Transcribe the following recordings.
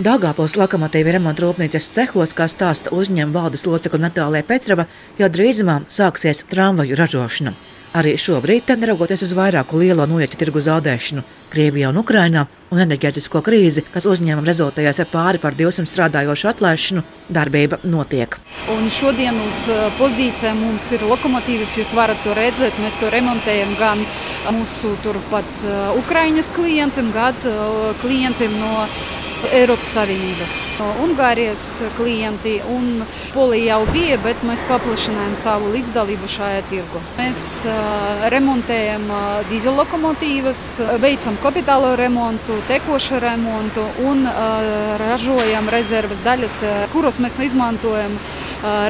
Dāngāpils lokomotīva remonta rūpnīcas cehos, kā stāsta uzņēmuma valdes locekle Natālija Petrova, jau drīzumā sāksies tramvaju ražošana. Arī šobrīd, neraugoties uz vairāku lielo noieķu tirgu zaudēšanu, Krievijā un Ukrainā un enerģētisko krīzi, kas uzņēmumam rezultējās ar pāri par 200 strādājošu atlaišanu, darbība notiek. Un šodien uz uh, pozīcijām mums ir lokomotīvas, jūs varat to redzēt. Mēs to remontējam gan mūsu turpat uh, Ukraiņas klientiem, gan uh, klientiem no Eiropas Savienības. Ungārijas klienti un Polija jau bija, bet mēs paplašinājām savu līdzdalību šajā tirgu. Mēs remontējam dīzeļlokomotīvas, veicam kapitālo remontu, tekošu remontu un ražojam rezerves daļas, kuras mēs izmantojam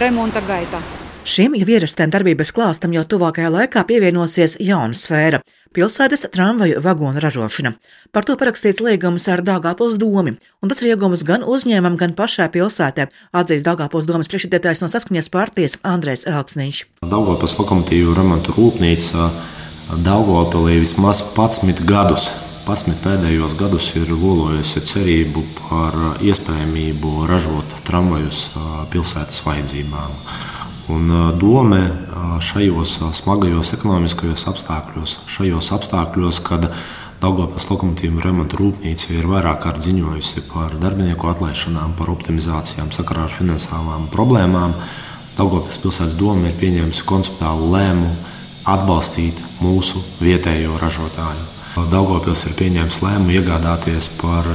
remonta gaitā. Šim jau ierastiem darbības klāstam jau tuvākajā laikā pievienosies jauna sfēra - pilsētas tramvaju vagonu ražošana. Par to parakstīts līgums ar Dāngāpils domu, un tas ir iegums gan uzņēmumam, gan pašai pilsētē, atzīst Dāngāpils domas priekšsēdētājs no saskaņas partijas Andrēs Elksniņš. Dāngāpils lokomotīvu remontu rūpnīca Daugopilī vismaz 11 gadus 11 pēdējos gadus ir lolojusi cerību par iespējamību ražot tramvajus pilsētas vajadzībām. Un doma šajos smagajos ekonomiskajos apstākļos, šajos apstākļos, kad Daugopils lokomotīvu remonta rūpnīca ir vairāk kārt ziņojusi par darbinieku atlaišanām, par optimizācijām sakarā ar finansiālām problēmām, Daugopils pilsētas doma ir pieņēmusi konceptuālu lēmumu atbalstīt mūsu vietējo ražotāju. Daugopils ir pieņēmis lēmumu iegādāties par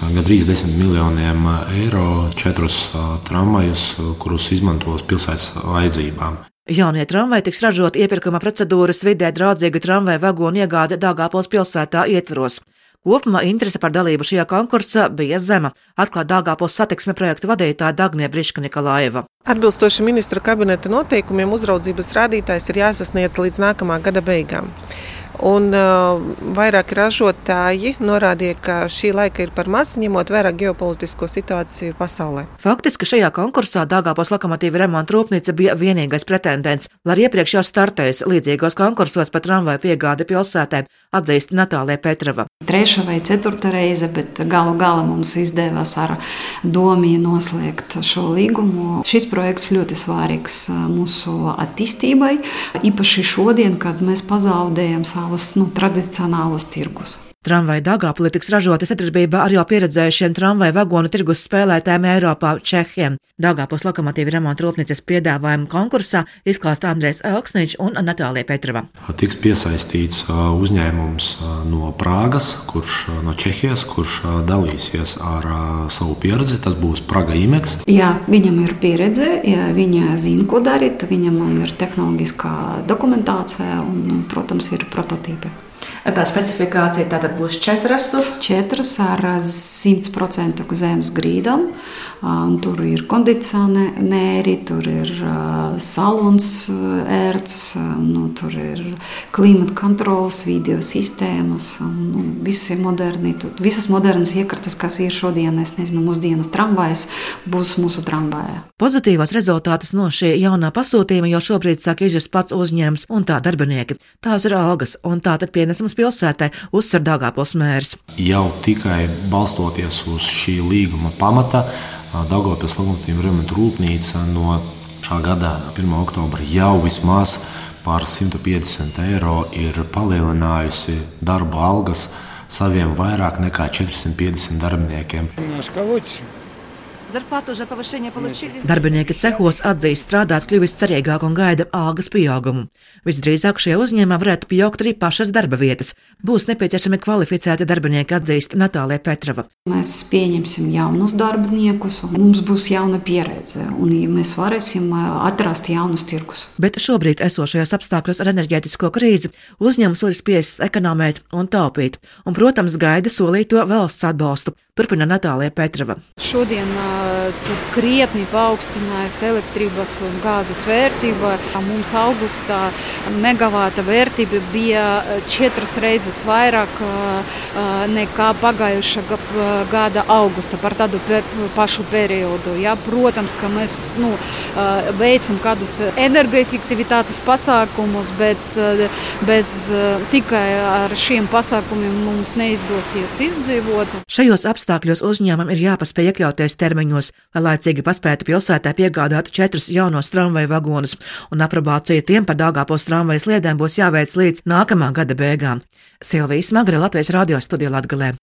gandrīz 10 miljoniem eiro četrus tramvajus, kurus izmantos pilsētas vajadzībām. Jaunie tramvaji tiks ražoti iepirkuma procedūras vidē draudzīga tramvaja vagonu iegāde Dāngāpils pilsētā ietvaros. Kopumā interese par dalību šajā konkursā bija zema, atklāja Dāngāpils satiksme projekta vadītāja Dagnija Briška Nikolājeva. Atbilstoši ministra kabineta noteikumiem uzraudzības rādītājs ir jāsasniedz līdz nākamā gada beigām. Un uh, vairāki ražotāji norādīja, ka šī laika ir par maz, ņemot vērā ģeopolitisko situāciju pasaulē. Faktiski šajā konkursā Dāngāpos lokomotīva remonta rūpnīca bija vienīgais pretendents, lai iepriekš jau startējusi līdzīgos konkursos par tramvaju piegādi pilsētē, atzīst Natālija Petrova. Trešā vai ceturta reize, bet galu galā mums izdevās ar domu noslēgt šo līgumu. Šis projekts ļoti svarīgs uh, mūsu attīstībai, īpaši šodien, kad mēs pazaudējam savu savus nu, tradicionālus tirgus. Tramvaja Dāngāpulī tiks ražota sadarbībā ar jau pieredzējušiem tramvaja vagonu tirgus spēlētājiem Eiropā - Čehiem. Dāngāpus lokomotīvu remonta rūpnīcas piedāvājumu konkursā izklāsta Andrēs Elksniņš un Natālija Petrova. Tiks piesaistīts uzņēmums no Prāgas, kurš no Čehijas, kurš dalīsies ar savu pieredzi. Tas būs Praga Imeks. Jā, viņam ir pieredze, jā, viņa zina, ko darīt, viņam ir tehnoloģiskā dokumentācija un, protams, ir prototīpi. Tā specifikācija tātad būs četras. Četras ar 100% zemes grīdām. Tur ir kondicionēri, tur ir salons ērts, nu, tur ir klimata kontrols, video sistēmas. Nu, visi moderni, visas modernas iekartas, kas ir šodien, es nezinu, mūsdienas tramvajas, būs mūsu tramvajā. Pozitīvos rezultātus no šī jaunā pasūtījuma jau šobrīd sāk izjust pats uzņēmums un tā darbinieki. Tās ir algas un tātad pienesums pilsētai, uzsver Dāngāpils mērs. Jau tikai balstoties uz šī līguma pamata, Dāngāpils lokomotīva remonta rūpnīca no šā gada 1. oktobra jau vismaz par 150 eiro ir palielinājusi darba algas saviem vairāk nekā 450 darbiniekiem. Darbinieki cehos atzīst strādāt kļuvis cerīgāk un gaida algas pieaugumu. Visdrīzāk šie uzņēmumi varētu pieaugt arī pašas darba vietas. Būs nepieciešami kvalificēti darbinieki, atzīst Natālija Petrova. Mēs pieņemsim jaunus darbiniekus, un mums būs jauna pieredze, un mēs varēsim atrast jaunus tirgus. Bet šobrīd esošajos apstākļos ar enerģētisko krīzi uzņēmums ir spiests ekonomēt un taupīt, un, protams, gaida solīto valsts atbalstu. Turpina Natālija Petrova. Šodien tur krietni paaugstinājās elektrības un gāzes vērtība. Mums augustā megavāta vērtība bija četras reizes vairāk nekā pagājušā gada augusta par tādu pašu periodu. Ja, protams, ka mēs nu, veicam kādus energoefektivitātes pasākumus, bet bez tikai ar šiem pasākumiem mums neizdosies izdzīvot. Šajos apstākļos apstākļos uzņēmumam ir jāpaspēj iekļauties termiņos, lai laicīgi paspētu pilsētā piegādāt četrus jaunos tramvaju vagonus, un aprobācija tiem par Dāngāpos tramvaju sliedēm būs jāveic līdz nākamā gada beigām. Silvijas Magre Latvijas radio studiju Latgalē.